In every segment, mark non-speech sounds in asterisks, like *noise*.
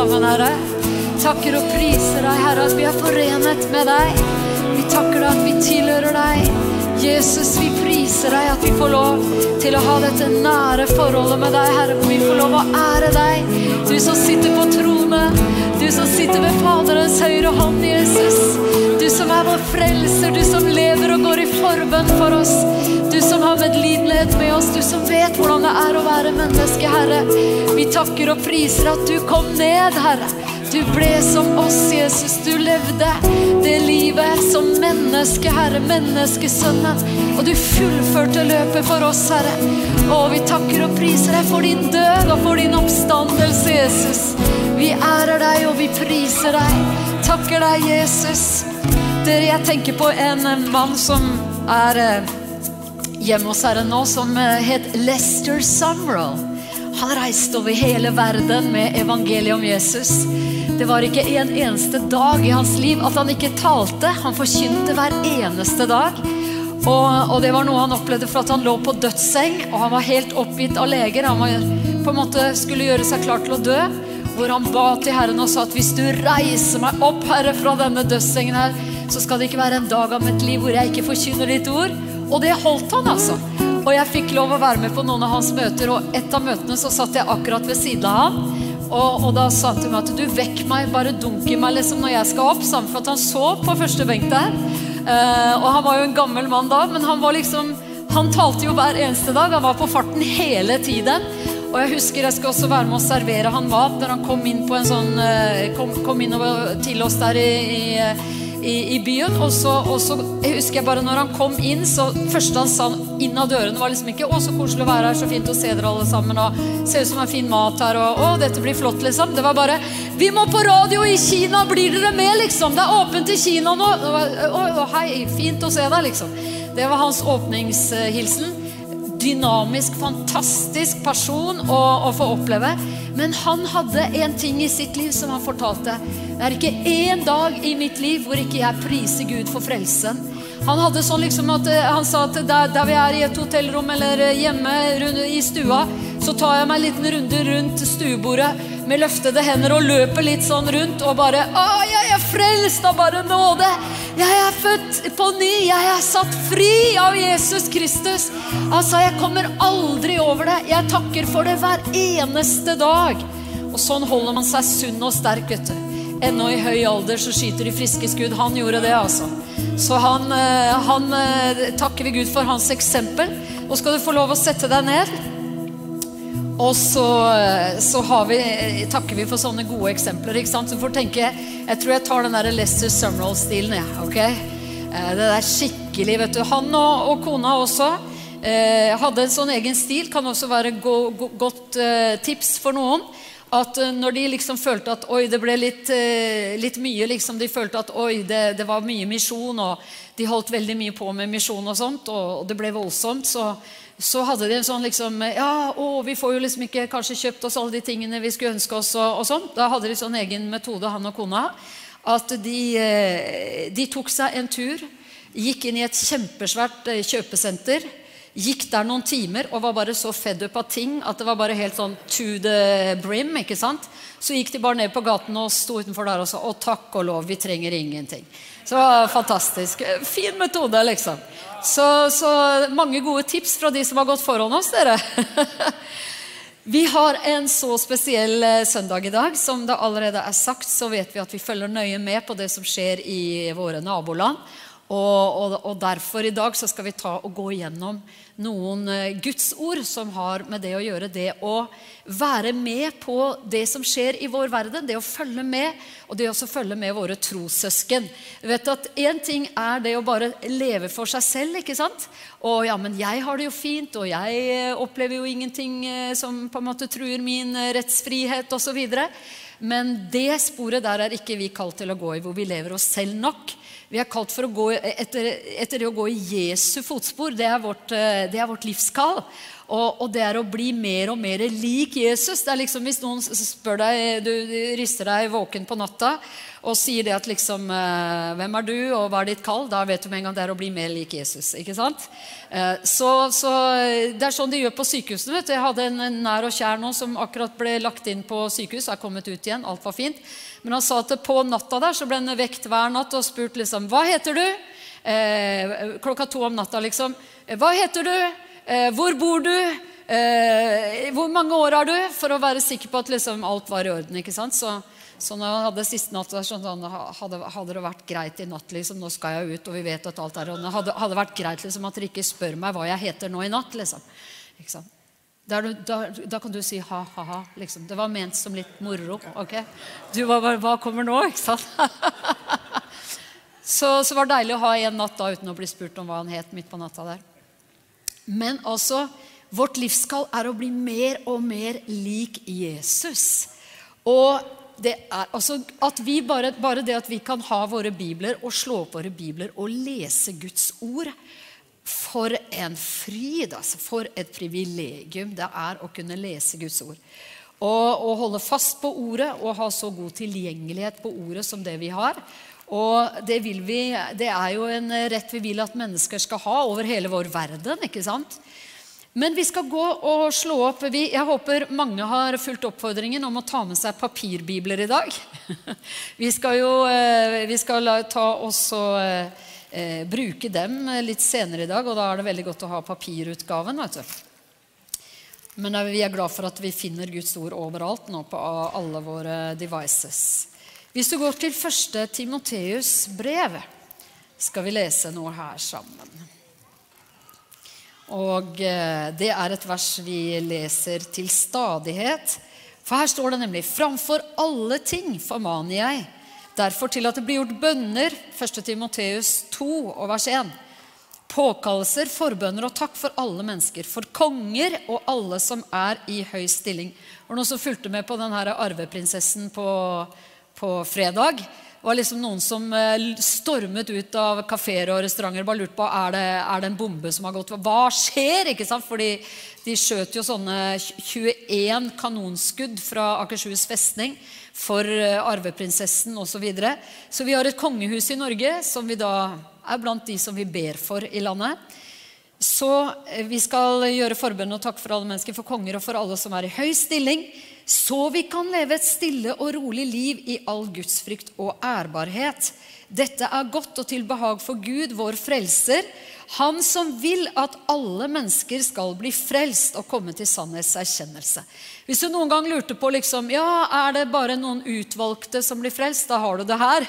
sammen, Herre. Takker og priser deg, Herre, at vi er forenet med deg. Vi takker deg at vi tilhører deg. Jesus, vi priser deg at vi får lov til å ha dette nære forholdet med deg, Herre, hvor vi får lov å ære deg. Du som sitter på tronen, du som sitter ved Faderens høyre hånd, Jesus. Du som er vår frelser, du som lever og går i forbønn for oss. Som har medlidenhet med oss, du som vet hvordan det er å være menneske, Herre. Vi takker og priser at du kom ned, Herre. Du ble som oss, Jesus. Du levde det livet som menneske, Herre. Menneskesønnen. Og du fullførte løpet for oss, Herre. Og vi takker og priser deg for din død og for din oppstandelse, Jesus. Vi ærer deg, og vi priser deg. Takker deg, Jesus. Dere, jeg tenker på en mann som er eh, hjemme hos Herren nå, som eh, het Lester Sumrall. Han reiste over hele verden med evangeliet om Jesus. Det var ikke en eneste dag i hans liv at han ikke talte. Han forkynte hver eneste dag. Og, og, det var noe han opplevde for at han lå på dødsseng, og han var helt oppgitt av leger. Han var, på en måte skulle gjøre seg klar til å dø. Hvor han ba til Herren og sa at hvis du reiser meg opp, Herre, fra denne dødssengen her, så skal det ikke være en dag av mitt liv hvor jeg ikke forkynner ditt ord. Og det holdt han, altså. Og jeg fikk lov å være med på noen av hans møter, og et av møtene så satt jeg akkurat ved siden av han. Og, og da sa han til meg at du vekk meg, bare dunk i meg liksom når jeg skal opp. Sammen for at han sov på første benk der. Uh, og han var jo en gammel mann da, men han var liksom Han talte jo hver eneste dag. Han var på farten hele tiden. Og jeg husker jeg skulle også være med å servere han mat når han kom inn på en sånn uh, kom, kom inn til oss der i, i i, i byen. Og så, og så husker jeg bare når han kom inn, så første han sa inn av dørene, var liksom ikke 'Å, så koselig å være her, så fint å se dere alle sammen', og 'Ser ut som det er fin mat her', og 'Å, dette blir flott', liksom. Det var bare 'Vi må på radio i Kina, blir dere med', liksom? Det er åpent i Kina nå. Å, å, hei, fint å se deg, liksom. Det var hans åpningshilsen dynamisk, fantastisk person å, å, få oppleve. Men han hadde en ting i sitt liv som han fortalte. Det er ikke én dag i mitt liv hvor ikke jeg priser Gud for frelsen. Han hadde sånn liksom at eh, han sa at der, der vi er i et hotellrom eller eh, hjemme i stua, så tar jeg meg en liten runde rundt stuebordet med løftede hender og løper litt sånn rundt og bare Å, jeg er frelst av bare nåde! Jeg er født på ny! Jeg er satt fri av Jesus Kristus! Altså, jeg kommer aldri over det. Jeg takker for det hver eneste dag. Og sånn holder man seg sunn og sterk, vet du. Ennå i høy alder så skyter de friske skudd. Han gjorde det, altså. Så han, eh, han eh, takker vi Gud for hans eksempel. Og skal du få lov å sette deg ned. Og så, så vi, takker vi for sånne gode eksempler. ikke sant? Så får tenke, Jeg tror jeg tar den der Lester Summerall-stilen. Ja? Eh, det der skikkelig, vet du. Han og, og kona også eh, hadde en sånn egen stil. Kan også være go, go, godt eh, tips for noen. At eh, når de liksom følte at oi, det ble litt, eh, litt mye liksom, De følte at oi, det, det, var mye misjon, og de holdt veldig mye på med misjon og sånt, og, det ble voldsomt. så så hadde de en sånn liksom Ja, å, vi får jo liksom ikke kanskje kjøpt oss alle de tingene vi skulle ønske oss. og, og sånn. Da hadde de sånn egen metode, han og kona. At de, eh, de tok seg en tur, gikk inn i et kjempesvært kjøpesenter. Gikk der noen timer og var bare så fed up av ting at det var bare helt sånn to the brim. ikke sant? Så gikk de bare ned på gaten og sto utenfor der og sa å takk og lov, vi trenger ingenting. Så fantastisk. Fin metode, liksom. Så, så, mange gode tips fra de som har gått foran oss, dere. *laughs* Vi har en så spesiell eh, søndag i dag. Som det allerede er sagt, så vet vi at vi følger nøye med på det som skjer i våre naboland. Og, og, og, derfor i dag så skal vi ta og gå igjennom noen gudsord Guds ord som har med det å gjøre. Det å være med på det som skjer i vår verden. Det å følge med, og det å følge med våre trossøsken. Du vet at Én ting er det å bare leve for seg selv. ikke sant? Og ja, men jeg har det jo fint, og jeg eh, opplever jo ingenting eh, som på en måte truer min rettsfrihet osv. Men det sporet der er ikke vi kalt til å gå i, hvor vi lever oss selv nok. Vi er kalt for å gå etter, etter det å gå i Jesu fotspor. Det er vårt, eh, det er vårt livskall. Og, og, det er å bli mer og mer lik Jesus. Det er liksom Hvis noen spør deg, du rister deg våken på natta og sier det at liksom eh, Hvem er du, og hva er ditt kall? Da vet du med en gang det er å bli mer lik Jesus. ikke sant? Eh, så, så Det er sånn de gjør på sykehusene. vet du. Jeg hadde en, nær og kjær nå som akkurat ble lagt inn på sykehus. Er kommet ut igjen. Alt var fint. Men han sa at på natta der så ble han vekt hver natt og spurt liksom Hva heter du? Eh, klokka to om natta, liksom. Hva heter du? Eh, hvor bor du? Eh, hvor mange år har du? For å være sikker på at liksom alt var i orden. ikke sant? Så, så når han hadde siste natt, sånn, hadde, hadde, det vært greit i natt liksom, Nå skal jeg ut, og vi vet at alt er i orden. hadde, hadde vært greit liksom, at dere ikke spør meg hva jeg heter nå i natt. liksom. Ikke sant? Da, da, da, kan du si ha-ha-ha. Liksom. Det var ment som litt moro. ok? Du, hva, hva kommer nå? ikke sant? *laughs* så, så var det deilig å ha en natt da uten å bli spurt om hva han het midt på natta der. Men altså, vårt livskall er å bli mer og mer lik Jesus. Og det er altså at vi bare, bare det at vi kan ha våre bibler og slå opp våre bibler og lese Guds ord For en fryd, altså. For et privilegium det er å kunne lese Guds ord. Og og holde fast på ordet og ha så god tilgjengelighet på ordet som det vi har. Og det, vi, det, er jo en rett vi vil at mennesker skal ha over hele vår verden. ikke sant? Men vi skal gå og slå opp Jeg håper mange har fulgt oppfordringen om å ta med seg papirbibler i dag. *laughs* Vi skal jo eh, vi skal ta oss og eh, bruke dem litt senere i dag, og da er det veldig godt å ha papirutgaven. vet du. Men vi er glad for at vi finner Guds ord overalt nå på alle våre devices. Hvis du går til første Timoteus brev, skal vi lese noe her sammen. Og eh, det er et vers vi leser til stadighet. For her står det nemlig Framfor alle ting formaner jeg derfor til at det blir gjort bønner, 1. Timoteus 2 og vers 1. Påkallelser, forbønner og takk for alle mennesker, for konger og alle som er i høy stilling. Det noen som fulgte med på den her arveprinsessen på på fredag. Det var liksom noen som eh, stormet ut av kafeer og restauranter og bare lurte på er det er det en bombe som har gått. Hva skjer? ikke sant? Fordi de skjøt jo sånne 21 kanonskudd fra Akershus festning for eh, arveprinsessen osv. Så, videre. så vi har et kongehus i Norge som vi da er blant de som vi ber for i landet. Så eh, vi skal gjøre forbønn og takk for alle mennesker, for konger og for alle som er i høy stilling så vi kan leve et stille og rolig liv i all gudsfrykt og ærbarhet. Dette er godt og til behag for Gud, vår frelser, han som vil at alle mennesker skal bli frelst og komme til sannhetserkjennelse. Hvis du noen gang lurte på liksom, ja, er det bare noen utvalgte som blir frelst, da har du det her.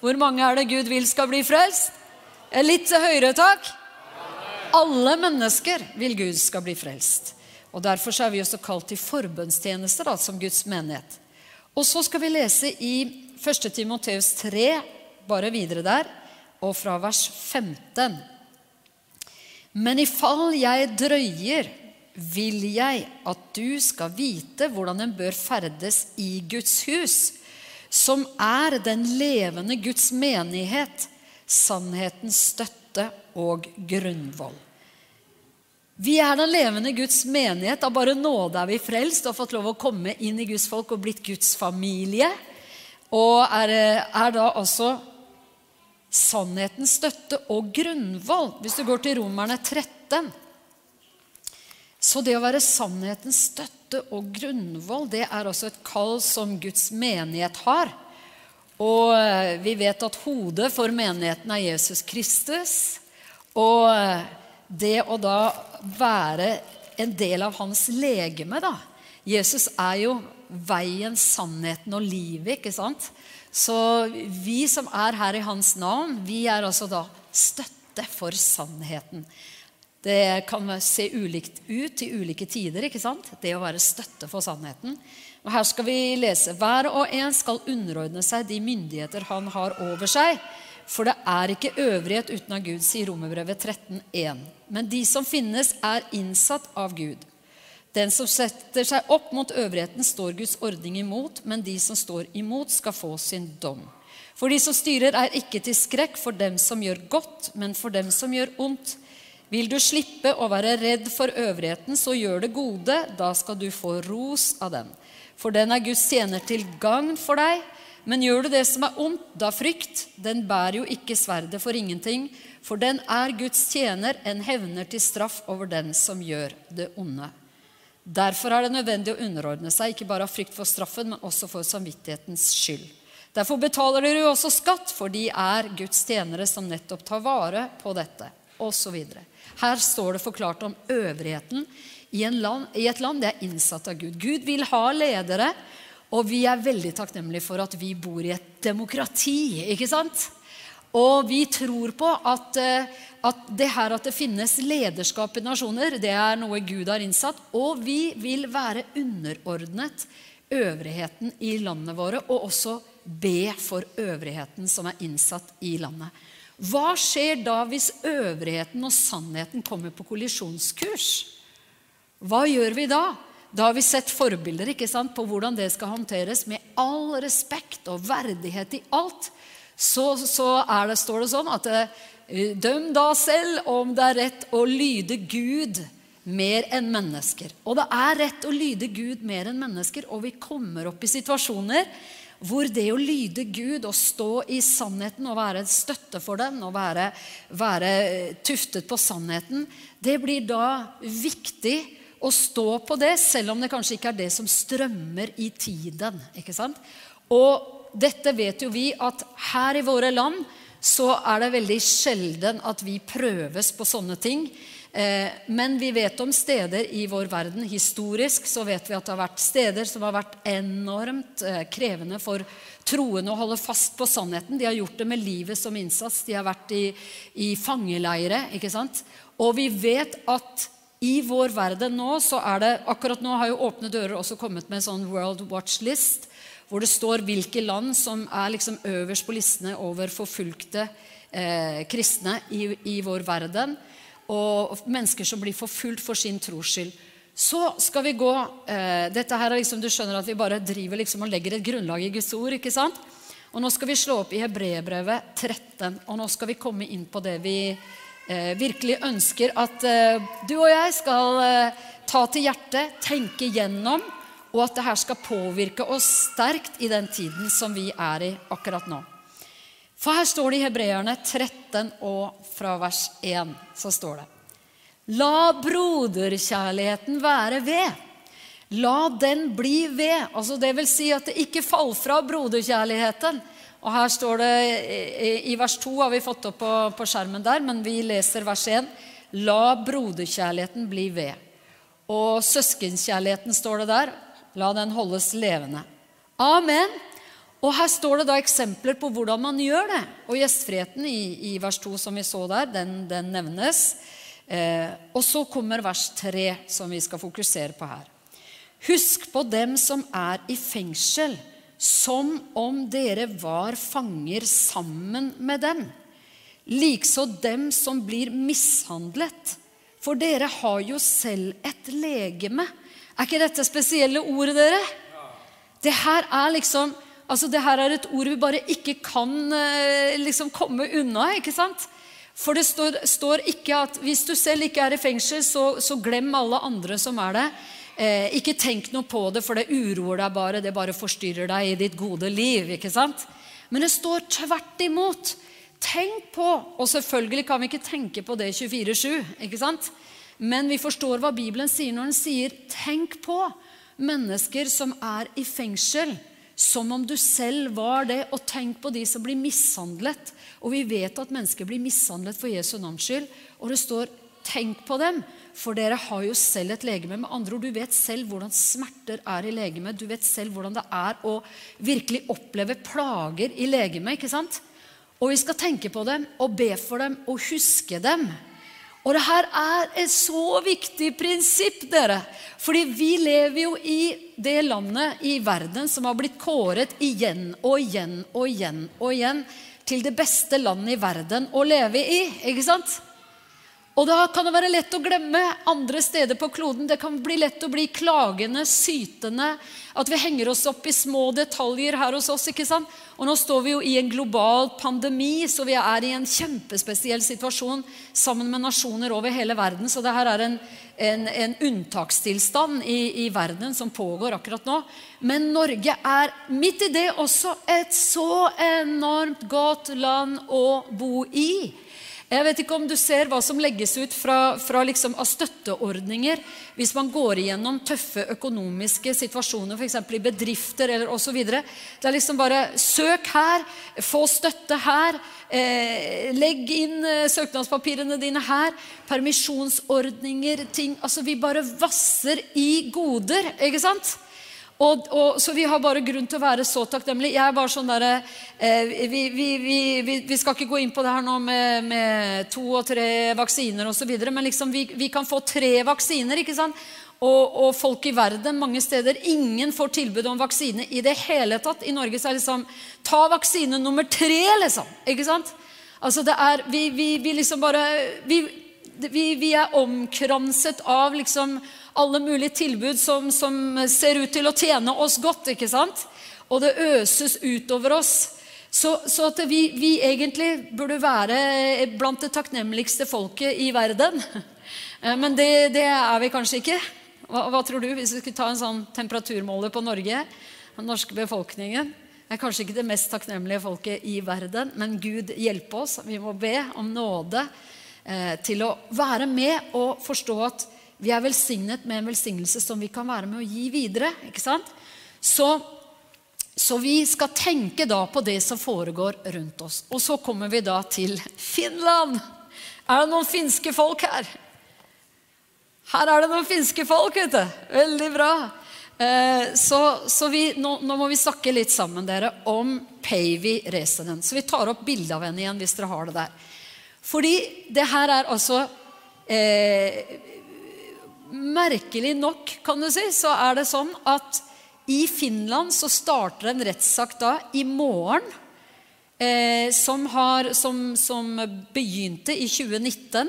Hvor mange er det Gud vil skal bli frelst? Litt høyere takk. Alle mennesker vil Gud skal bli frelst. Og Derfor er vi også kalt til forbønnstjeneste da, som Guds menighet. Og så skal vi lese i 1. Timoteus 3, bare videre der, og fra vers 15. Men i fall jeg drøyer, vil jeg at du skal vite hvordan en bør ferdes i Guds hus, som er den levende Guds menighet, sannhetens støtte og grunnvoll. Vi er den levende Guds menighet. Av bare nåde er vi frelst og har fått lov å komme inn i Guds folk og blitt Guds familie. Og er, er da altså sannhetens støtte og grunnvoll. Hvis du går til Romerne 13 Så det å være sannhetens støtte og grunnvoll, det er også et kall som Guds menighet har. Og vi vet at hodet for menigheten er Jesus Kristus. Og det å da være en del av hans legeme, da. Jesus er jo veien, sannheten og livet, ikke sant? Så vi som er her i hans navn, vi er altså da støtte for sannheten. Det kan se ulikt ut i ulike tider, ikke sant? det å være støtte for sannheten. Og Her skal vi lese hver og en skal underordne seg de myndigheter han har over seg for det er ikke øvrighet uten av Gud, sier Romerbrevet 13,1. Men de som finnes, er innsatt av Gud. Den som setter seg opp mot øvrigheten, står Guds ordning imot, men de som står imot, skal få sin dom. For de som styrer, er ikke til skrekk for dem som gjør godt, men for dem som gjør ondt. Vil du slippe å være redd for øvrigheten, så gjør det gode. Da skal du få ros av den. For den er Guds tjener til gagn for deg. Men gjør du det som er ondt, da frykt. Den bærer jo ikke sverdet for ingenting. For den er Guds tjener, en hevner til straff over den som gjør det onde. Derfor er det nødvendig å underordne seg, ikke bare av frykt for straffen, men også for samvittighetens skyld. Derfor betaler dere jo også skatt, for de er Guds tjenere som nettopp tar vare på dette, osv. Her står det forklart om øvrigheten i, land, i et land det er innsatt av Gud. Gud vil ha ledere, og vi er veldig takknemlige for at vi bor i et demokrati. ikke sant? Og vi tror på at, eh, at, det her at det finnes lederskap i nasjoner, det er noe Gud har innsatt. Og vi vil være underordnet øvrigheten i landet våre, og også be for øvrigheten som er innsatt i landet. Hva skjer da hvis øvrigheten og sannheten kommer på kollisjonskurs? Hva gjør vi da? Da har vi sett forbilder ikke sant, på hvordan det skal håndteres med all respekt og verdighet i alt så, så det, står det sånn at eh, døm da selv om det er rett å lyde Gud mer enn mennesker. Og det er rett å lyde Gud mer enn mennesker, og vi kommer opp i situasjoner hvor det å lyde Gud og stå i sannheten og være støtte for den og være, være tuftet på sannheten, det blir da viktig å stå på det, selv om det kanskje ikke er det som strømmer i tiden. ikke sant? Og dette vet jo vi at her i våre land så er det veldig sjelden at vi prøves på sånne ting. Eh, men vi vet om steder i vår verden. Historisk så vet vi at det har vært steder som har vært enormt eh, krevende for troende å holde fast på sannheten. De har gjort det med livet som innsats. De har vært i, i fangeleire. ikke sant? Og vi vet at i vår verden nå så er det Akkurat nå har jo Åpne dører også kommet med en sånn World Watch List hvor det står hvilke land som er liksom øverst på listene over forfulgte eh, kristne i, i, vår verden. Og mennesker som blir forfulgt for sin tros skyld. Så skal vi gå eh, Dette her er liksom, Du skjønner at vi bare driver liksom og legger et grunnlag i Guds ord. ikke sant? Og Nå skal vi slå opp i Hebreerbrevet 13, og nå skal vi komme inn på det vi eh, virkelig ønsker at eh, du og jeg skal eh, ta til hjertet, tenke gjennom og at det her skal påvirke oss sterkt i den tiden som vi er i akkurat nå. For her står det i Hebreerne 13 og fra vers 1 så står det La broderkjærligheten være ved. La den bli ved. Altså det vil si at det ikke faller fra broderkjærligheten. Og her står det I vers 2 har vi fått opp på, på skjermen der, men vi leser vers 1. La broderkjærligheten bli ved. Og søskenkjærligheten står det der. La den holdes levende. Amen. Og Her står det da eksempler på hvordan man gjør det. Og Gjestfriheten i, i vers 2 som vi så der, den, den nevnes. Eh, og så kommer vers 3, som vi skal fokusere på her. Husk på dem som er i fengsel, som om dere var fanger sammen med dem. Likså dem som blir mishandlet. For dere har jo selv et legeme er ikke dette spesielle ordet, dere? Det her er liksom altså det her er et ord vi bare ikke kan eh, liksom komme unna. ikke sant? For det står, står, ikke at hvis du selv ikke er i fengsel, så, så glem alle andre som er det. Eh, ikke tenk noe på det, for det uroer deg bare. Det bare forstyrrer deg i ditt gode liv. ikke sant? Men det står tvert imot. Tenk på Og selvfølgelig kan vi ikke tenke på det 24-7. ikke sant? Men vi forstår hva Bibelen sier når den sier 'tenk på mennesker som er i fengsel', som om du selv var det, og tenk på de som blir mishandlet. Og vi vet at mennesker blir mishandlet for Jesu navns skyld. Og det står 'tenk på dem', for dere har jo selv et legeme. Med andre ord, Du vet selv hvordan smerter er i legemet. Du vet selv hvordan det er å virkelig oppleve plager i legemet. ikke sant? Og vi skal tenke på dem og be for dem og huske dem. Og det her er et så viktig prinsipp, dere. Fordi vi lever jo i det landet i verden som har blitt kåret igjen og igjen og igjen og igjen til det beste landet i verden å leve i. ikke sant? Og da kan det være lett å glemme andre steder på kloden. Det kan bli lett å bli klagende, sytende. At vi henger oss opp i små detaljer her hos oss. ikke sant? Og nå står vi jo i en global pandemi, så vi er i en kjempespesiell situasjon sammen med nasjoner over hele verden. Så det her er en, en, en unntakstilstand i, i verden som pågår akkurat nå. Men Norge er midt i det også et så enormt godt land å bo i. Jeg vet ikke om du ser hva som legges ut fra, fra liksom av støtteordninger hvis man går igjennom tøffe økonomiske situasjoner, f.eks. i bedrifter eller osv. Det er liksom bare søk her, få støtte her, eh, legg inn eh, søknadspapirene dine her. Permisjonsordninger, ting Altså, vi bare vasser i goder, ikke sant? Og, og, så vi har bare grunn til å være så takknemlige. Jeg er bare sånn der, eh, vi, vi, vi, vi, skal ikke gå inn på det her nå med, med to og tre vaksiner osv., men liksom vi, kan få tre vaksiner. ikke sant? Og, og, folk i verden mange steder Ingen får tilbud om vaksine i det hele tatt. I Norge så er det liksom Ta vaksine nummer tre, liksom. Ikke sant? Altså det er Vi, vi liksom bare vi, er omkranset av liksom alle mulige tilbud som, som, ser ut til å tjene oss godt. ikke sant? Og det øses utover oss. Så, så at vi, vi, egentlig burde være blant det takknemligste folket i verden. Eh, men det, det er vi kanskje ikke. Hva, hva, tror du hvis vi skulle ta en sånn temperaturmåler på Norge? Den norske befolkningen er kanskje ikke det mest takknemlige folket i verden, men Gud hjelpe oss. Vi må be om nåde eh, til å være med og forstå at vi er velsignet med en velsignelse som vi kan være med å gi videre. ikke sant? Så, så, vi skal tenke da på det som foregår rundt oss. Og så kommer vi da til Finland. Er det noen finske folk her? Her er det noen finske folk, vet du. Veldig bra. Eh, så, så vi, nå, nå, må vi snakke litt sammen dere om Peivi Resenen. Så vi tar opp bilde av henne igjen hvis dere har det der. Fordi det her er altså eh, merkelig nok, kan du si, så er det sånn at i Finland så starter en rettssak da i morgen. Eh, som, har, som, som, begynte i 2019.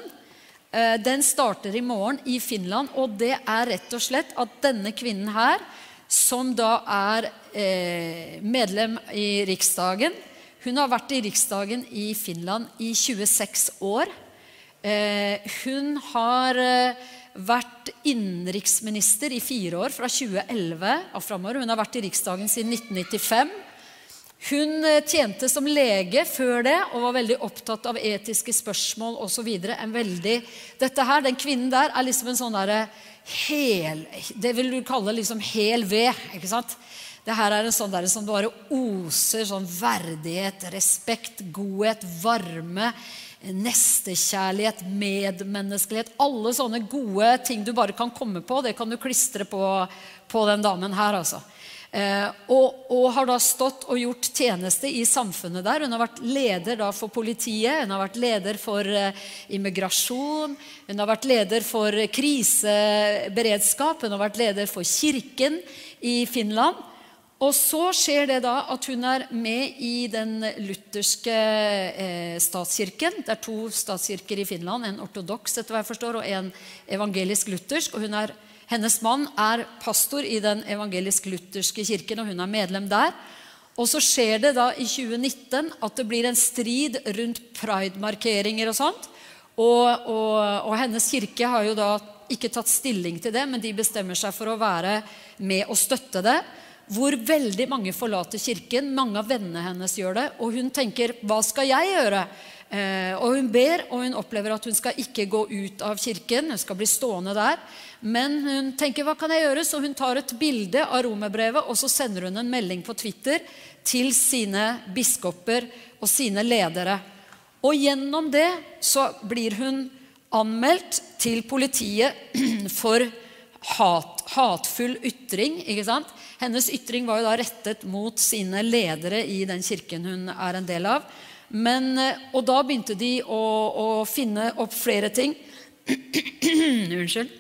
Eh, den starter i morgen i Finland, og det er rett og slett at denne kvinnen her, som da er eh, medlem i Riksdagen Hun har vært i Riksdagen i Finland i 26 år. Eh, hun har eh, vært innenriksminister i fire år, fra 2011 og framover. Hun har vært i Riksdagen siden 1995. Hun eh, tjente som lege før det og var veldig opptatt av etiske spørsmål osv. Dette her, Den kvinnen der er liksom en sånn derre hel Det vil du kalle liksom hel ved. ikke sant? Det her er en sånn der som bare oser sånn verdighet, respekt, godhet, varme nestekjærlighet, medmenneskelighet. Alle sånne gode ting du bare kan komme på, det kan du klistre på, på den damen her. altså. Eh, og, og, har da stått og gjort tjeneste i samfunnet der. Hun har vært leder da for politiet, hun har vært leder for eh, immigrasjon, hun har vært leder for kriseberedskap, hun har vært leder for kirken i Finland. Og så skjer det da at hun er med i den lutherske eh, statskirken. Det er to statskirker i Finland, en ortodoks etter hva jeg forstår, og en evangelisk-luthersk. og er, Hennes mann er pastor i den evangelisk-lutherske kirken, og hun er medlem der. Og så skjer det da i 2019 at det blir en strid rundt pride-markeringer og sånt. Og, og, og hennes kirke har jo da ikke tatt stilling til det, men de bestemmer seg for å være med og støtte det hvor veldig mange forlater kirken. Mange av vennene hennes gjør det. Og hun tenker 'hva skal jeg gjøre'? Eh, og hun ber, og hun opplever at hun skal ikke gå ut av kirken. Hun skal bli stående der. Men hun tenker 'hva kan jeg gjøre'? Så hun tar et bilde av romerbrevet og så sender hun en melding på Twitter til sine biskoper og sine ledere. Og gjennom det så blir hun anmeldt til politiet *clears throat* for hat, hatfull ytring. ikke sant? Hennes ytring var jo da rettet mot sine ledere i den kirken hun er en del av. Men, eh, og da begynte de å, å finne opp flere ting. *clears throat* Unnskyld.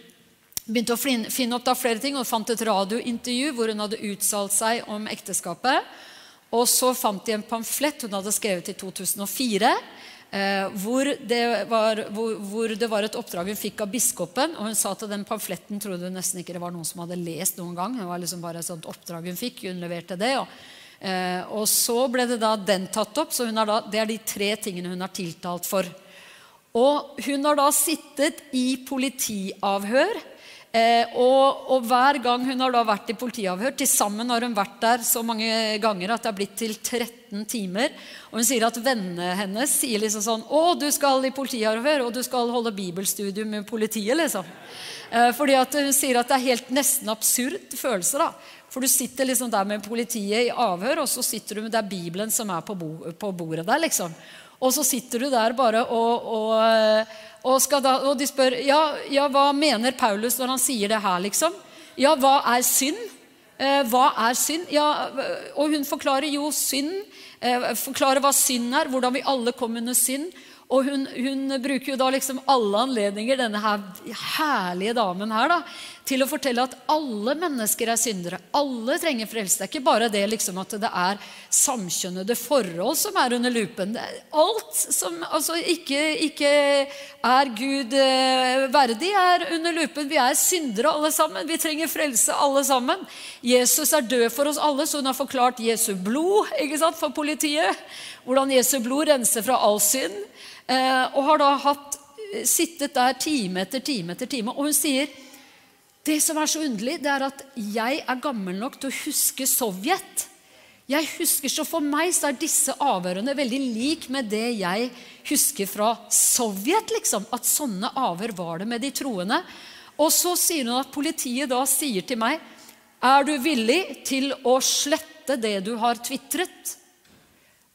Begynte å finne opp da flere ting og fant et radiointervju hvor hun hadde uttalt seg om ekteskapet. Og så fant de en pamflett hun hadde skrevet i 2004, Eh, hvor, det var, hvor, det var, et oppdrag hun fikk av biskopen. Og hun sa at den pamfletten trodde hun nesten ikke det var noen som hadde lest noen gang. Det var liksom bare et sånt oppdrag hun fikk. Hun leverte det. Og, eh, og så ble det da den tatt opp. Så da, det er de tre tingene hun har tiltalt for. Og hun har da sittet i politiavhør Eh, og, og, hver gang hun har da vært i politiavhør Til sammen har hun vært der så mange ganger at det har blitt til 13 timer. Og hun sier at vennene hennes sier liksom sånn 'Å, du skal i politiavhør, og du skal holde bibelstudium med politiet', liksom. Eh, fordi at hun sier at det er helt nesten absurd følelse, da. For du sitter liksom der med politiet i avhør, og så sitter du med det er Bibelen som er på, bo, på bordet der, liksom. Og så sitter du der bare og, og og, da, og de spør ja, ja, hva mener Paulus når han sier det her, liksom? Ja, hva er synd? Eh, hva er synd? Ja, og hun forklarer jo synd. Eh, forklarer hva synd er, hvordan vi alle kom under synd. Og hun, hun, bruker jo da liksom alle anledninger, denne her herlige damen her, da, til å fortelle at alle mennesker er syndere. Alle trenger frelse. Det er ikke bare det liksom at det er samkjønnede forhold som er under lupen. alt som altså, ikke, ikke, er Gud eh, verdig, er under lupen. Vi er syndere alle sammen. Vi trenger frelse alle sammen. Jesus er død for oss alle, så hun har forklart Jesu blod ikke sant, for politiet. Hvordan Jesu blod renser fra all synd. Eh, og har da hatt, eh, sittet der time etter time etter time. Og hun sier det som er så underlig, det er at jeg er gammel nok til å huske Sovjet. Jeg husker, Så for meg så er disse avhørene veldig lik med det jeg husker fra Sovjet. liksom, At sånne avhør var det med de troende. Og så sier hun at politiet da sier til meg Er du villig til å slette det du har tvitret?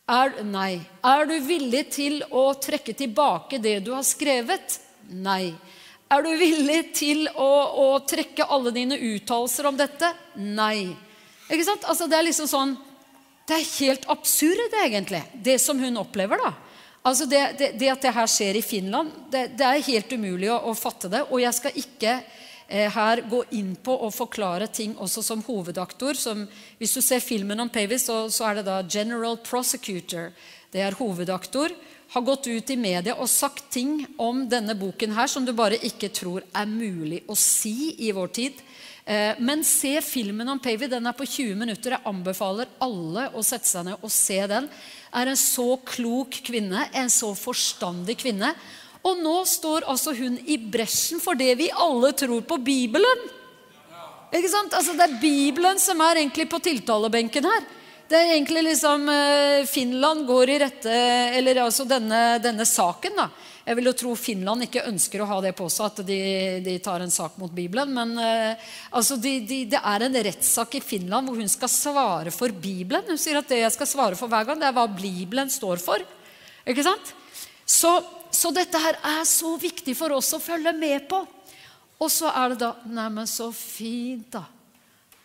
Er, nei. Er du villig til å trekke tilbake det du har skrevet? Nei. Er du villig til å, å trekke alle dine uttalelser om dette? Nei. Ikke sant? Altså, det er liksom sånn Det er helt absurd, egentlig, det som hun opplever. da. Altså det, det, det at det her skjer i Finland, det, det er helt umulig å, å, fatte det. Og jeg skal ikke her gå inn på og forklare ting også som hovedaktor. Som, hvis du ser filmen om Pavis, så, så, er det da General Prosecutor. Det er hovedaktor. Har gått ut i media og sagt ting om denne boken her som du bare ikke tror er mulig å si i vår tid. Eh, men se filmen om Pavy. Den er på 20 minutter. Jeg anbefaler alle å sette seg ned og se den. Er en så klok kvinne, en så forstandig kvinne. Og nå står altså hun i bresjen for det vi alle tror på Bibelen. Ikke sant? Altså Det er Bibelen som er egentlig på tiltalebenken her. Det er egentlig liksom eh, Finland går i rette Eller altså denne, denne saken, da. Jeg vil jo tro Finland ikke ønsker å ha det på seg, at de, de tar en sak mot Bibelen. Men uh, altså de, de, det er en rettssak i Finland hvor hun skal svare for Bibelen. Hun sier at det jeg skal svare for hver gang, det er hva Bibelen står for. Ikke sant? Så så dette her er så viktig for oss å følge med på. Og så er det da Neimen, så fint, da.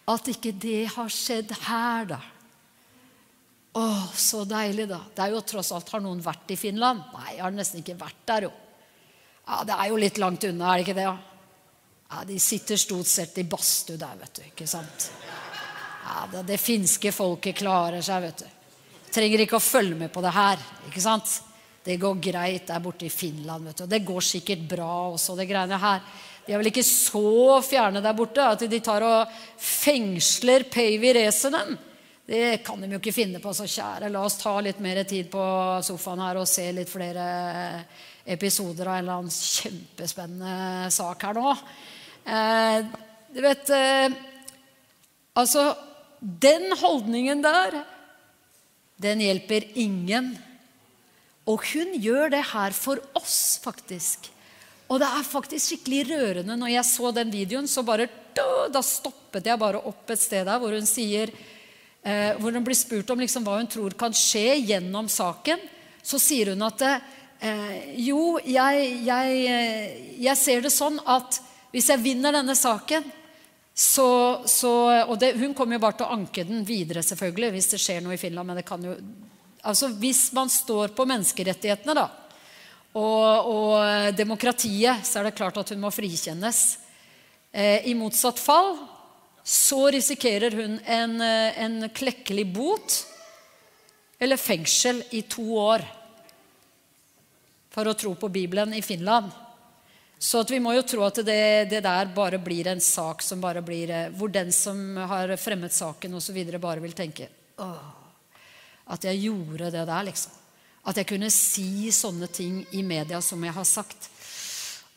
At ikke det har skjedd her, da. Å, så deilig, da. Det er jo tross alt Har noen vært i Finland? Nei, jeg har nesten ikke vært der, jo. Ja, Det er jo litt langt unna, er det ikke det? Ja, ja De sitter stort sett i badstue der, vet du. ikke sant? Ja, det, det finske folket klarer seg, vet du. Trenger ikke å følge med på det her. ikke sant? Det går greit der borte i Finland. vet du. Det går sikkert bra også, det greiene her. De er vel ikke så fjerne der borte at de tar og fengsler Pavy Resenen. Det kan de jo ikke finne på, så kjære. La oss ta litt mer tid på sofaen her og se litt flere episoder av en eller annen kjempespennende sak her nå. Eh, du vet eh, Altså, den holdningen der, den hjelper ingen. Og hun gjør det her for oss, faktisk. Og det er faktisk skikkelig rørende. Når jeg så den videoen, så bare da stoppet jeg bare opp et sted der hvor hun sier eh, Hvor hun blir spurt om liksom hva hun tror kan skje gjennom saken. Så sier hun at eh, jo, jeg, jeg, eh, jeg, ser det sånn at hvis jeg vinner denne saken, så, så Og det, hun kommer jo bare til å anke den videre, selvfølgelig, hvis det skjer noe i Finland. Men det kan jo Altså Hvis man står på menneskerettighetene da, og, og, demokratiet, så er det klart at hun må frikjennes. Eh, I motsatt fall så risikerer hun en, eh, en klekkelig bot eller fengsel i to år. for å tro på Bibelen i Finland. Så vi må jo tro at det, det, der bare blir en sak som bare blir eh, Hvor den som har fremmet saken osv., bare vil tenke Åh, At jeg gjorde det der, liksom. At jeg kunne si sånne ting i media som jeg har sagt.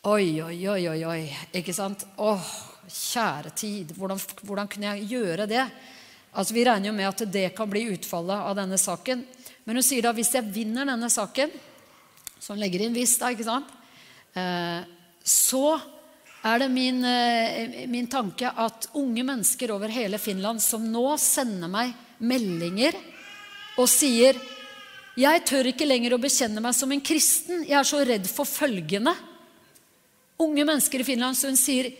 Oi, oi, oi, oi. oi. Ikke sant? Åh, kjære tid. Hvordan, hvordan kunne jeg gjøre det? Altså, Vi regner jo med at det kan bli utfallet av denne saken. Men hun sier da hvis jeg vinner denne saken, hun legger inn 'hvis', da, ikke sant? Eh, så er det min, eh, min, tanke at unge mennesker over hele Finland som nå sender meg meldinger og sier 'Jeg tør ikke lenger å bekjenne meg som en kristen. Jeg er så redd for følgende.' Unge mennesker i Finland, så hun sier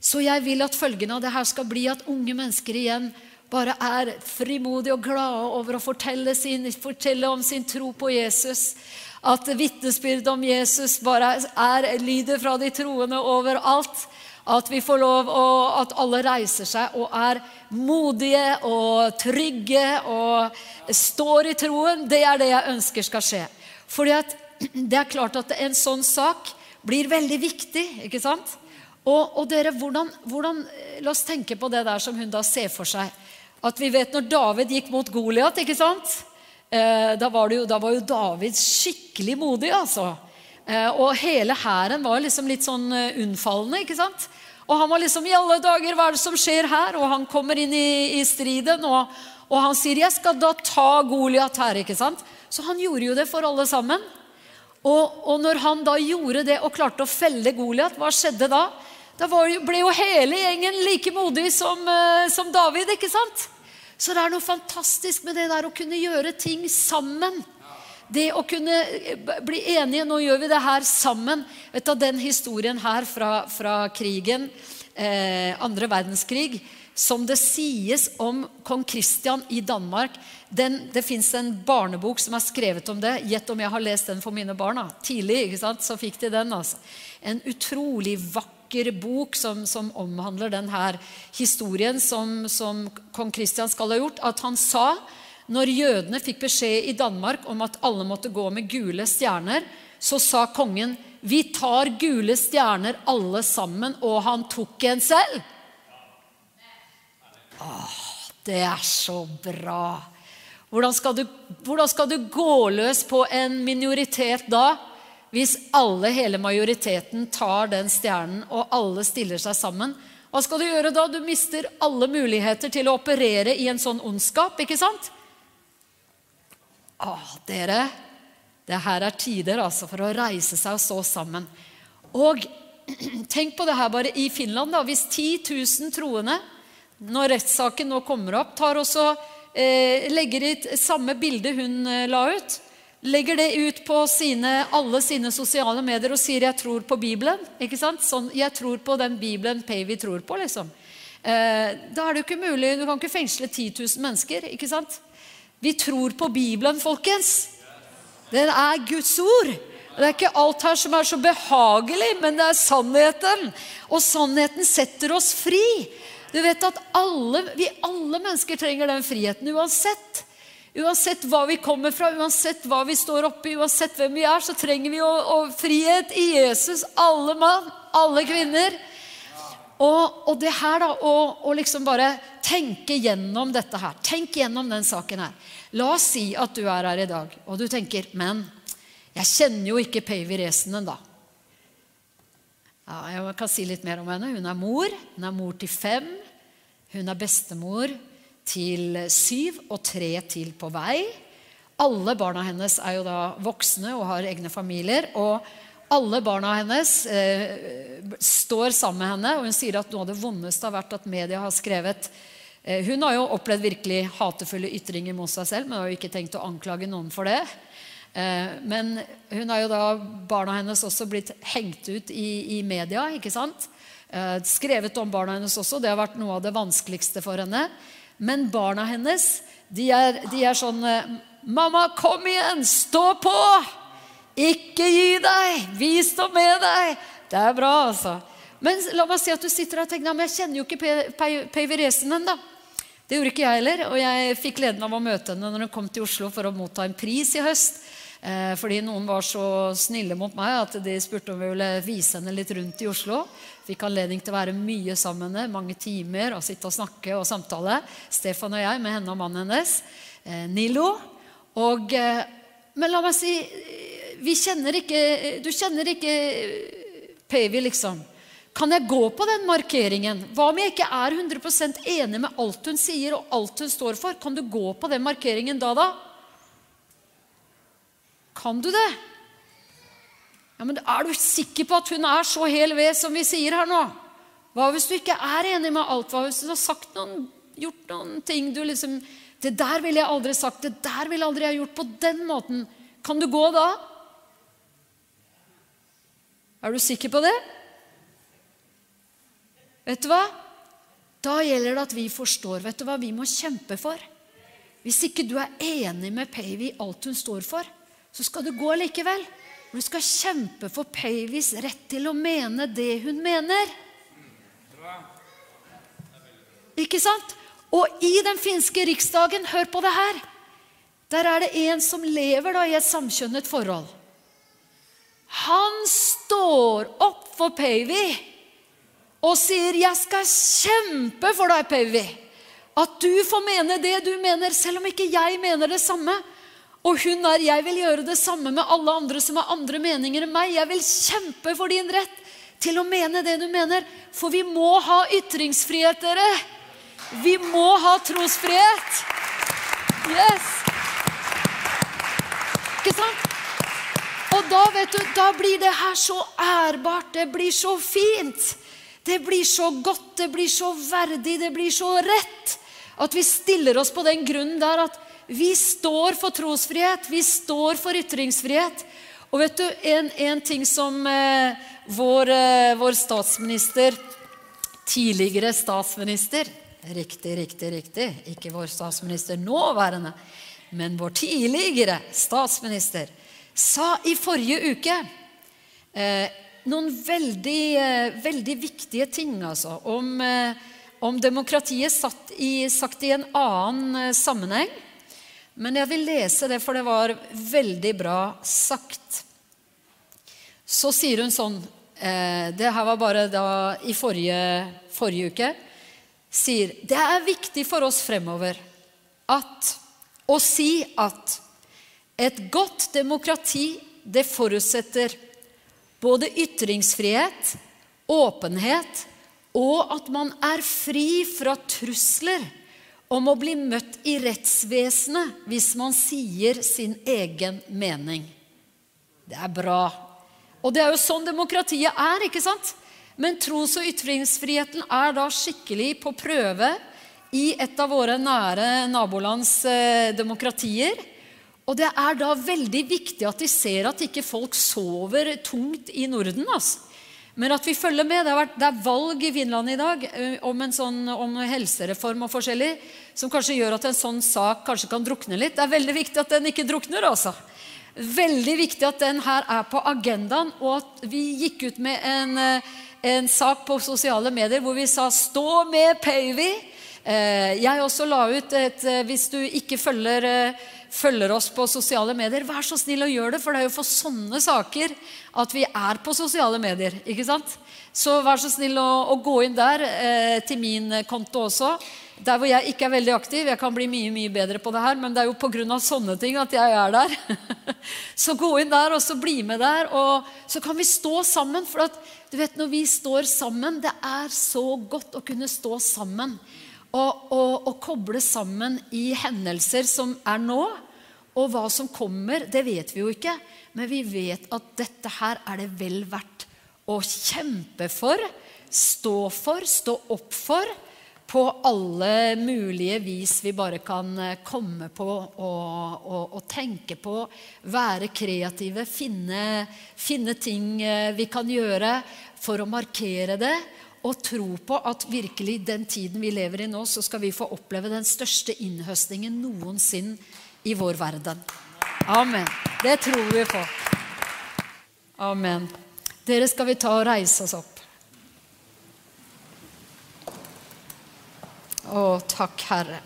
'Så jeg vil at følgende av det her skal bli at unge mennesker igjen' bare er frimodige og glade over å fortelle, sin, fortelle om sin tro på Jesus. At vitnesbyrdet om Jesus bare er, lyder fra de troende overalt. At vi får lov, og at alle reiser seg og er modige og trygge og står i troen. Det er det jeg ønsker skal skje. Fordi at *clears throat* det er klart at en sånn sak blir veldig viktig. ikke sant? Og, og dere, hvordan, hvordan, La oss tenke på det der som hun da ser for seg. At vi vet når David gikk mot Goliat, ikke sant? Eh, da, var jo, da, var jo, David skikkelig modig, altså. Eh, og hele hæren var liksom litt sånn eh, unnfallende, ikke sant? Og han var liksom I alle dager, hva er det som skjer her? Og han kommer inn i, i striden, og, og, han sier 'Jeg skal da ta Goliat her', ikke sant? Så han gjorde jo det for alle sammen. Og, og når han da gjorde det og klarte å felle Goliat, hva skjedde da? Da ble jo hele gjengen like modig som, som David, ikke sant? Så det er noe fantastisk med det der å kunne gjøre ting sammen. Det å kunne eh, bli enige Nå gjør vi det her sammen. Vet du, Den historien her fra, fra krigen, eh, andre verdenskrig, som det sies om kong Kristian i Danmark den, Det fins en barnebok som er skrevet om det. Gjett om jeg har lest den for mine barn. Tidlig ikke sant? så fikk de den. altså. En utrolig vakker bok som, som omhandler denne historien som, som kong Kristian skal ha gjort. At han sa, når jødene fikk beskjed i Danmark om at alle måtte gå med gule stjerner, så sa kongen vi tar gule stjerner alle sammen, og han tok en selv. Åh, det er så bra. Hvordan skal, du, hvordan skal du gå løs på en minoritet da? Hvis alle, hele majoriteten, tar den stjernen, og alle stiller seg sammen, hva skal du gjøre da? Du mister alle muligheter til å operere i en sånn ondskap, ikke sant? Å, dere, det her er tider altså for å reise seg og stå sammen. Og *clears throat* tenk på det her bare i Finland. da, Hvis 10 000 troende, når rettssaken nå kommer opp, tar også, eh, legger ut samme bilde hun eh, la ut legger det ut på sine, alle sine sosiale medier og sier 'jeg tror på Bibelen'. ikke sant? Sånn, 'Jeg tror på den Bibelen Pavy tror på', liksom. Eh, da er det jo ikke mulig. Du kan ikke fengsle 10 000 mennesker. ikke sant? Vi tror på Bibelen, folkens. Den er Guds ord. Det er ikke alt her som er så behagelig, men det er sannheten. Og sannheten setter oss fri. Du vet at alle, vi alle mennesker trenger den friheten uansett. Uansett hva vi kommer fra, uansett hva vi står oppi, uansett hvem vi er, så trenger vi å, å frihet i Jesus. Alle mann, alle kvinner. Og, og det her, da, å liksom bare tenke gjennom dette her. Tenk gjennom den saken her. La oss si at du er her i dag, og du tenker Men jeg kjenner jo ikke Pavy Resenen, da. Ja, jeg kan si litt mer om henne. Hun er mor. Hun er mor til fem. Hun er bestemor til syv og tre til på vei. Alle barna hennes er jo da voksne og har egne familier. og alle barna hennes eh, står sammen med henne, og hun sier at noe av det vondeste har vært at media har skrevet Hun har jo opplevd virkelig hatefulle ytringer mot seg selv, men har jo ikke tenkt å anklage noen for det. Eh, men hun har jo da, barna hennes også blitt hengt ut i, i media. ikke sant? Eh, skrevet om barna hennes også. Det har vært noe av det vanskeligste for henne. Men barna hennes de er, de er sånn eh, 'Mamma, kom igjen! Stå på! Ikke gi deg! Vi står med deg!' Det er bra, altså. Men la meg si at du sitter der og tenker men jeg kjenner jo ikke Peivi Resenen. da. Det gjorde ikke jeg heller. Og jeg fikk gleden av å møte henne når hun kom til Oslo for å motta en pris i høst. Eh, fordi noen var så snille mot meg at de spurte om vi ville vise henne litt rundt i Oslo. Fikk anledning til å være mye sammen med mange timer og sitte og snakke og samtale. Stefan og jeg med henne og mannen hennes. Eh, Nilo. Og, eh, men la meg si kjenner ikke, Du kjenner ikke Pavy, liksom. Kan jeg gå på den markeringen? Hva om jeg ikke er 100% enig med alt hun sier og alt hun står for? Kan du gå på den markeringen da, da? Kan du det? Ja, men Er du sikker på at hun er så hel ved som vi sier her nå? Hva hvis du ikke er enig med alt? Hva hvis du har sagt noen, gjort noen ting du liksom Det der ville jeg aldri sagt. Det der ville aldri jeg gjort på den måten. Kan du gå da? Er du sikker på det? Vet du hva? Da gjelder det at vi forstår. Vet du hva vi må kjempe for? Hvis ikke du er enig med Pavy i alt hun står for, så skal du gå likevel. Du skal kjempe for Pavys rett til å mene det hun mener. Ikke sant? Og i den finske riksdagen, hør på det her, der er det en som lever da i et samkjønnet forhold. Han står opp for Pavy og sier 'Jeg skal kjempe for deg, Pavy'. At du får mene det du mener, selv om ikke jeg mener det samme. Og hun er 'Jeg vil gjøre det samme med alle andre som har andre meninger enn meg'. 'Jeg vil kjempe for din rett til å mene det du mener'. For vi må ha ytringsfrihet, dere. Vi må ha trosfrihet. Yes. Ikke sant? Og da, vet du, da blir det her så ærbart. Det blir så fint. Det blir så godt, det blir så verdig, det blir så rett. At vi stiller oss på den grunnen der at vi står for trosfrihet, vi står for ytringsfrihet. Og vet du, en, en ting som eh, vår, eh, vår, statsminister, tidligere statsminister Riktig, riktig, riktig. Ikke vår statsminister nåværende, men vår tidligere statsminister sa i forrige uke eh, noen veldig, eh, veldig viktige ting altså, om, eh, om demokratiet satt i, sagt i en annen eh, sammenheng. Men jeg vil lese det, for det var veldig bra sagt. Så sier hun sånn Det her var bare da i forrige, forrige uke. Sier det er viktig for oss fremover at, å si at et godt demokrati, det forutsetter både ytringsfrihet, åpenhet og at man er fri fra trusler om å bli møtt i rettsvesenet hvis man sier sin egen mening. Det er bra. Og det er jo sånn demokratiet er, ikke sant? Men tros- og ytringsfriheten er da skikkelig på prøve i et av våre nære nabolands eh, demokratier. Og det er da veldig viktig at de ser at ikke folk sover tungt i Norden. Altså. Men at vi følger med. Det, vært, det, er valg i Finland i dag eh, om en sånn om helsereform og forskjellig, som kanskje gjør at en sånn sak kanskje kan drukne litt. Det er veldig viktig at den ikke drukner. altså. Veldig viktig at den her er på agendaen, og at vi gikk ut med en, eh, en sak på sosiale medier hvor vi sa 'Stå med Pavy'. Eh, jeg også la ut et Hvis du ikke følger følger oss på sosiale medier, vær så snill å gjøre det. For det er jo for sånne saker at vi er på sosiale medier. ikke sant? Så vær så snill å, å gå inn der, eh, til min konto også. Der hvor jeg ikke er veldig aktiv. Jeg kan bli mye mye bedre på det her, men det er jo pga. sånne ting at jeg er der. *laughs* så gå inn der, og så bli med der. Og så kan vi stå sammen. For at, du vet, når vi står sammen Det er så godt å kunne stå sammen og, og, og koble sammen i hendelser som er nå. Og hva som kommer, det vet vi jo ikke. Men vi vet at dette her er det vel verdt å kjempe for, stå for, stå opp for. På alle mulige vis vi bare kan eh, komme på og, og, og tenke på. Være kreative, finne, finne ting eh, vi kan gjøre for å markere det og tro på at virkelig den tiden vi lever i nå, så skal vi få oppleve den største innhøstningen noensinne i vår verden. Amen. Det tror vi på. Amen. Dere skal vi ta og reise oss opp. Å, takk, Herre.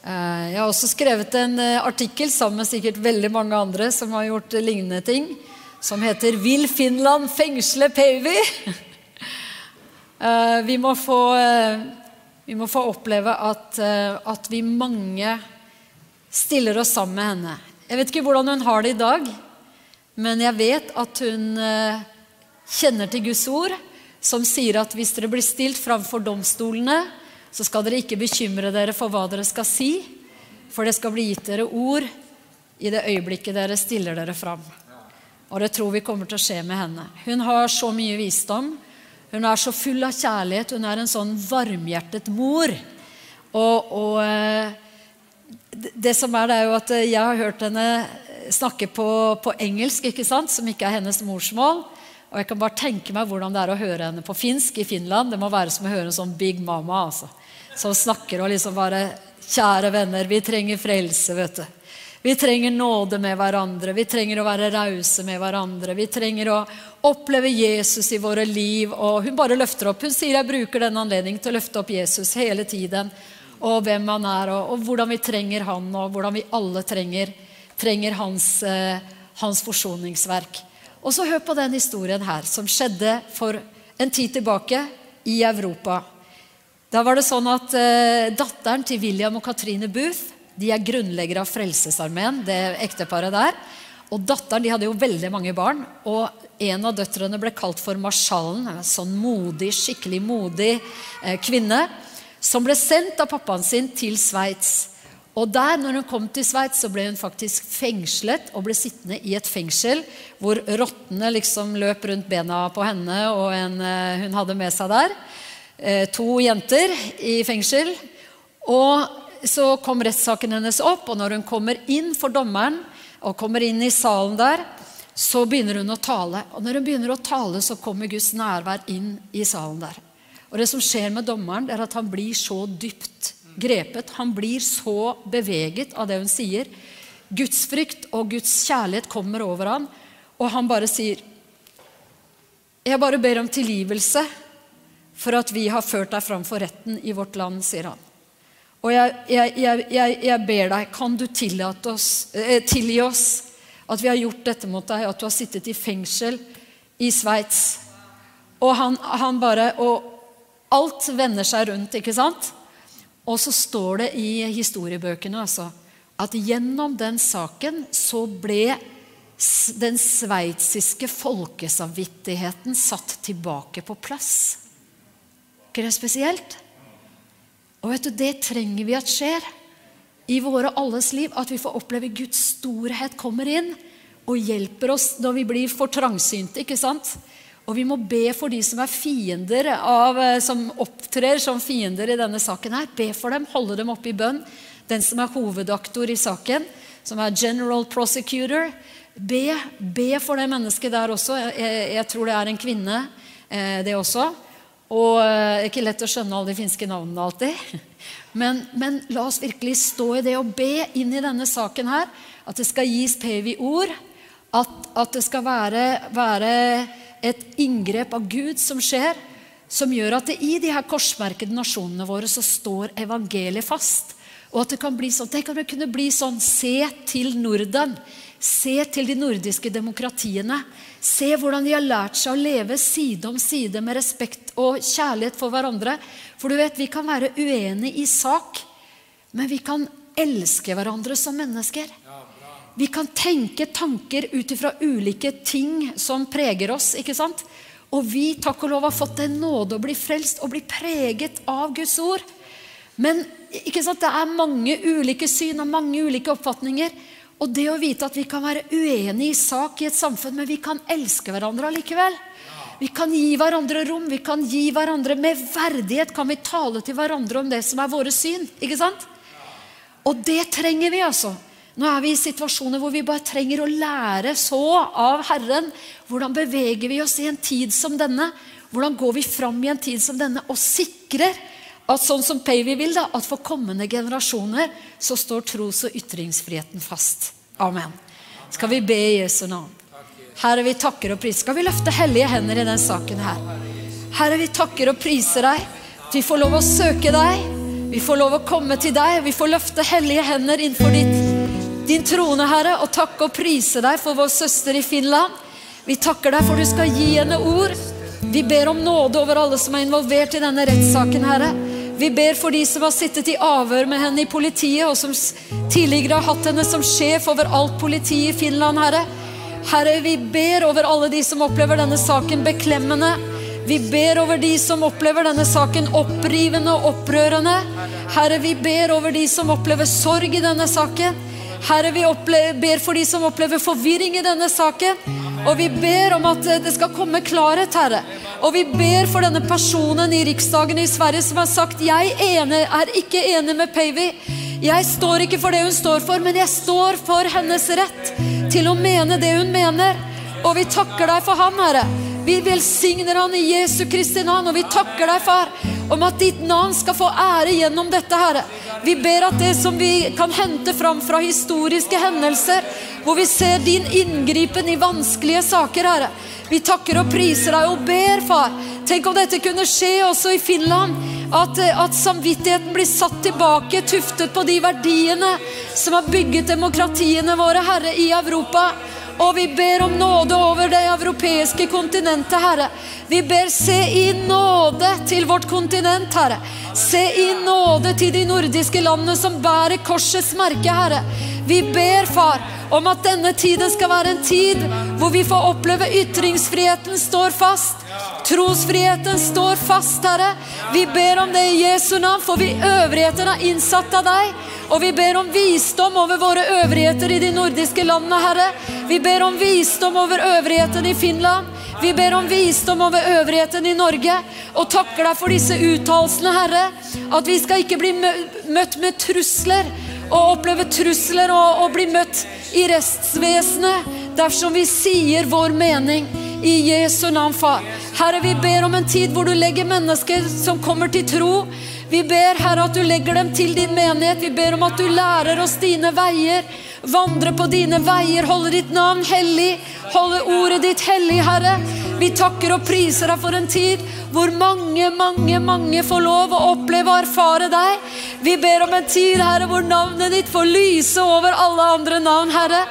Eh, jeg har også skrevet en eh, artikkel sammen med sikkert veldig mange andre som har gjort lignende ting, som heter 'Vil Finland fengsle Päivi?' *laughs* Eh, vi, må få, vi må få oppleve at, at vi mange stiller oss sammen med henne. Jeg vet ikke hvordan hun har det i dag, men jeg vet at hun kjenner til Guds ord, som sier at hvis dere blir stilt framfor domstolene, så skal dere ikke bekymre dere for hva dere skal si, for det skal bli gitt dere ord i det øyeblikket dere stiller dere fram. Og det tror vi kommer til å skje med henne. Hun har så mye visdom. Hun er så full av kjærlighet. Hun er en sånn varmhjertet mor. Og, og eh, det som er, det er jo at jeg har hørt henne snakke på, på engelsk, ikke sant? som ikke er hennes morsmål. Og jeg kan bare tenke meg hvordan det er å høre henne på finsk i Finland. Det må være som å høre en sånn Big Mama. altså som snakker og liksom bare Kjære venner, vi trenger frelse, vet du. Vi trenger nåde med hverandre, vi trenger å være rause med hverandre. Vi trenger å oppleve Jesus i våre liv. Og hun bare løfter opp. Hun sier jeg bruker den anledningen til å løfte opp Jesus hele tiden. Og hvem han er, og, og hvordan vi trenger han, og hvordan vi alle trenger, trenger hans, eh, hans forsoningsverk. Og så hør på den historien her, som skjedde for en tid tilbake i Europa. Da var det sånn at eh, Datteren til William og Katrine Booth de er grunnleggere av Frelsesarmeen, det ekteparet der. Og Datteren de hadde jo veldig mange barn, og en av døtrene ble kalt for marsjalen. En sånn modig, skikkelig modig eh, kvinne som ble sendt av pappaen sin til Sveits. Og der, når hun kom til Sveits, så ble hun faktisk fengslet og ble sittende i et fengsel hvor rottene liksom løp rundt bena på henne og en eh, hun hadde med seg der. Eh, to jenter i fengsel. Og så kom rettssaken hennes opp, og når hun kommer inn for dommeren og kommer inn i salen der, så begynner hun å tale. Og når hun begynner å tale, så kommer Guds nærvær inn i salen der. Og det som skjer med dommeren, er at han blir så dypt grepet. Han blir så beveget av det hun sier. Guds frykt og Guds kjærlighet kommer over ham, og han bare sier Jeg bare ber om tilgivelse for at vi har ført deg fram for retten i vårt land, sier han. Og jeg, jeg, jeg, jeg ber deg, kan du oss, eh, tilgi oss at vi har gjort dette mot deg, at du har sittet i fengsel i Sveits? Og han, han bare Og alt vender seg rundt, ikke sant? Og så står det i historiebøkene altså, at gjennom den saken så ble den sveitsiske folkesamvittigheten satt tilbake på plass ikke det spesielt? Og vet du, Det trenger vi at skjer i våre alles liv. At vi får oppleve Guds storhet kommer inn og hjelper oss når vi blir for trangsynte. ikke sant? Og vi må be for de som er fiender av, eh, som opptrer som fiender i denne saken. her. Be for dem, holde dem oppe i bønn. Den som er hovedaktor i saken, som er general prosecutor. Be, be for det mennesket der også. Jeg, jeg tror det er en kvinne, eh, det også. Og det eh, er ikke lett å skjønne alle de finske navnene alltid. *laughs* Men, men, la oss virkelig stå i det og be inn i denne saken her. At det skal gis PV-ord. At, at, det skal være, være, et inngrep av Gud som skjer. Som gjør at det i de her korsmerkede nasjonene våre så står evangeliet fast. Og at det kan bli sånn, Tenk om det kunne bli sånn Se til Norden. Se til de nordiske demokratiene. Se hvordan de har lært seg å leve side om side med respekt og kjærlighet for hverandre. For du vet, vi kan være uenige i sak, men vi kan elske hverandre som mennesker. Vi kan tenke tanker ut ifra ulike ting som preger oss. ikke sant? Og vi takk og lov har fått en nåde å bli frelst og bli preget av Guds ord. Men ikke sant, det er mange ulike syn og mange ulike oppfatninger. Og det å vite at vi kan være uenige i sak i et samfunn, men vi kan elske hverandre allikevel. Vi kan gi hverandre rom, vi kan gi hverandre med verdighet kan vi tale til hverandre om det som er våre syn. ikke sant? Og det trenger vi, altså. Nå er vi i situasjoner hvor vi bare trenger å lære så av Herren. Hvordan beveger vi oss i en tid som denne? Hvordan går vi fram i en tid som denne og sikrer at sånn som Pavey vil, da, at for kommende generasjoner så står tros- og ytringsfriheten fast. Amen. Skal vi be i Jesu navn? Herre, vi takker og priser. Skal vi løfte hellige hender i den saken her? Herre, vi takker og priser deg. Vi får lov å søke deg. Vi får lov å komme til deg. Vi får løfte hellige hender innenfor ditt, din trone, Herre, og takke og prise deg for vår søster i Finland. Vi takker deg for du skal gi henne ord. Vi ber om nåde over alle som er involvert i denne rettssaken, Herre. Vi ber for de som har sittet i avhør med henne i politiet, og som tidligere har hatt henne som sjef over alt politi i Finland, Herre. Herre, vi ber over alle de som opplever denne saken beklemmende. Vi ber over de som opplever denne saken opprivende og opprørende. Herre, vi ber over de som opplever sorg i denne saken. Herre, vi ber for de som opplever forvirring i denne saken. Og vi ber om at det skal komme klarhet, Herre. Og vi ber for denne personen i Riksdagen i Sverige som har sagt jeg er ikke enig med Pavey. Jeg står ikke for det hun står for, men jeg står for hennes rett til å mene det hun mener. Og vi takker deg for han, Herre. Vi velsigner han i Jesu Kristi navn, og vi takker deg, far, om at ditt navn skal få ære gjennom dette, Herre. Vi ber at det som vi kan hente fram fra historiske hendelser, hvor vi ser din inngripen i vanskelige saker, Herre. Vi takker og priser deg og ber, far. Tenk om dette kunne skje også i Finland. At, at, samvittigheten blir satt tilbake, tuftet på de verdiene som har bygget demokratiene våre, Herre, i Europa. Og vi ber om nåde over det europeiske kontinentet, Herre. Vi ber se i nåde til vårt kontinent, Herre. Se i nåde til de nordiske landene som bærer korsets merke, Herre. Vi ber, far, om at denne tiden skal være en tid hvor vi får oppleve ytringsfriheten står fast. Trosfriheten står fast, Herre. Vi ber om det i Jesu navn, for vi øvrigheten er innsatt av deg. Og vi ber om visdom over våre øvrigheter i de nordiske landene, Herre. Vi ber om visdom over øvrigheten i Finland. Vi ber om visdom over øvrigheten i Norge, og takker deg for disse uttalelsene, Herre. At vi skal ikke bli møtt med trusler, og oppleve trusler og, og bli møtt i restvesenet dersom vi sier vår mening. I Jesu navn, far. Herre, vi ber om en tid hvor du legger mennesker som kommer til tro. Vi ber, Herre, at du legger dem til din menighet. Vi ber om at du lærer oss dine veier. Vandre på dine veier, holde ditt navn hellig, holde ordet ditt hellig, Herre. Vi takker og priser deg for en tid hvor mange, mange, mange får lov å oppleve og erfare deg. Vi ber om en tid, Herre, hvor navnet ditt får lyse over alle andre navn, Herre.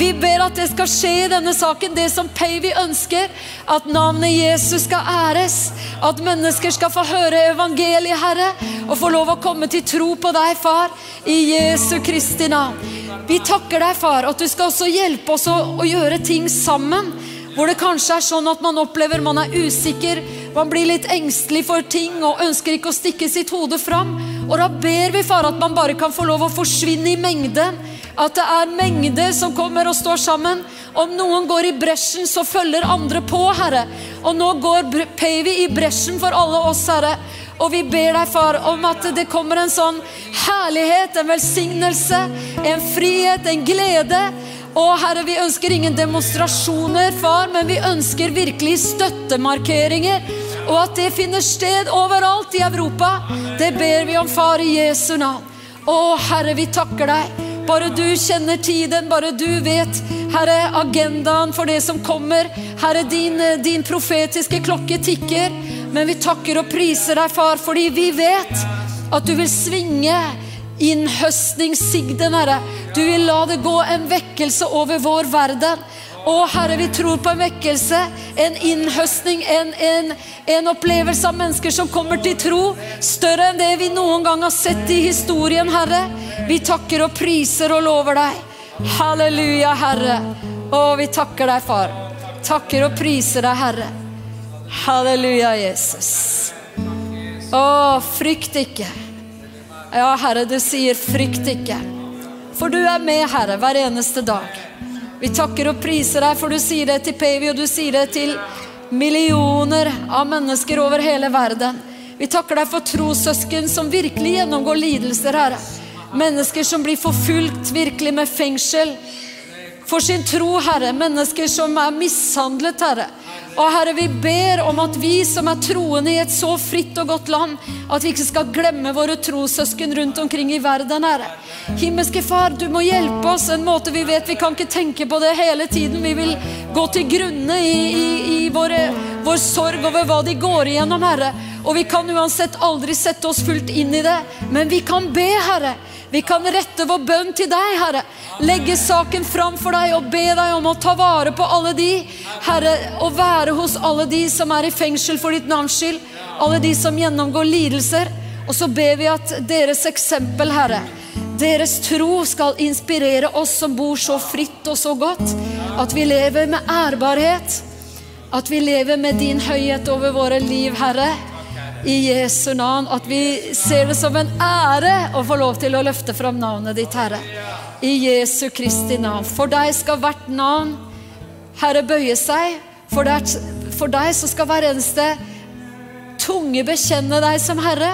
Vi ber at det skal skje i denne saken, det som Pavy ønsker. At navnet Jesus skal æres. At mennesker skal få høre evangeliet, Herre. Og få lov å komme til tro på deg, far. I Jesu Kristi navn. Vi takker deg, far, at du skal også hjelpe oss å, å, gjøre ting sammen. Hvor det kanskje er sånn at man opplever man er usikker, man blir litt engstelig for ting og ønsker ikke å stikke sitt hode fram. Og da ber vi, far, at man bare kan få lov å forsvinne i mengden. At det er mengder som kommer og står sammen. Om noen går i bresjen, så følger andre på, Herre. Og nå går Pavy i bresjen for alle oss, Herre. Og vi ber deg, far, om at det kommer en sånn herlighet, en velsignelse, en frihet, en glede. Og Herre, vi ønsker ingen demonstrasjoner, far, men vi ønsker virkelig støttemarkeringer. Og at det finner sted overalt i Europa. Det ber vi om, far, i Jesu navn. Å, Herre, vi takker deg. Bare du kjenner tiden, bare du vet, Herre, agendaen for det som kommer. Herre, din, din profetiske klokke tikker. Men vi takker og priser deg, far, fordi vi vet at du vil svinge innhøstningssigden, Herre. Du vil la det gå en vekkelse over vår verden. Å, Herre, vi tror på en vekkelse, en innhøstning, en, en, en, opplevelse av mennesker som kommer til tro, større enn det vi noen gang har sett i historien, Herre. Vi takker og priser og lover deg. Halleluja, Herre. Å, vi takker deg, far. Takker og priser deg, Herre. Halleluja, Jesus. Å, frykt ikke. Ja, Herre, du sier frykt ikke. For du er med, Herre, hver eneste dag. Vi takker og priser deg, for du sier det til Pavi, og du sier det til millioner av mennesker over hele verden. Vi takker deg for trossøsken som virkelig gjennomgår lidelser, Herre. Mennesker som blir forfulgt virkelig med fengsel for sin tro, Herre. Mennesker som er mishandlet, Herre. Og Herre, vi ber om at vi som er troende i et så fritt og godt land, at vi ikke skal glemme våre trossøsken rundt omkring i verden, Herre. Himmelske Far, du må hjelpe oss en måte vi vet vi kan ikke tenke på det hele tiden. Vi vil gå til grunne i, i, i våre, vår sorg over hva de går igjennom, Herre. Og vi kan uansett aldri sette oss fullt inn i det, men vi kan be, Herre. Vi kan rette vår bønn til deg, Herre. Legge saken fram for deg og be deg om å ta vare på alle de, Herre, og være hos alle de som er i fengsel for ditt navns skyld. Alle de som gjennomgår lidelser. Og så ber vi at deres eksempel, Herre, deres tro skal inspirere oss som bor så fritt og så godt. At vi lever med ærbarhet. At vi lever med din høyhet over våre liv, Herre i Jesu navn. At vi ser det som en ære å få lov til å løfte fram navnet ditt, Herre. I Jesu Kristi navn. For deg skal hvert navn, Herre, bøye seg. For, deg, for deg så skal hver eneste tunge bekjenne deg som Herre.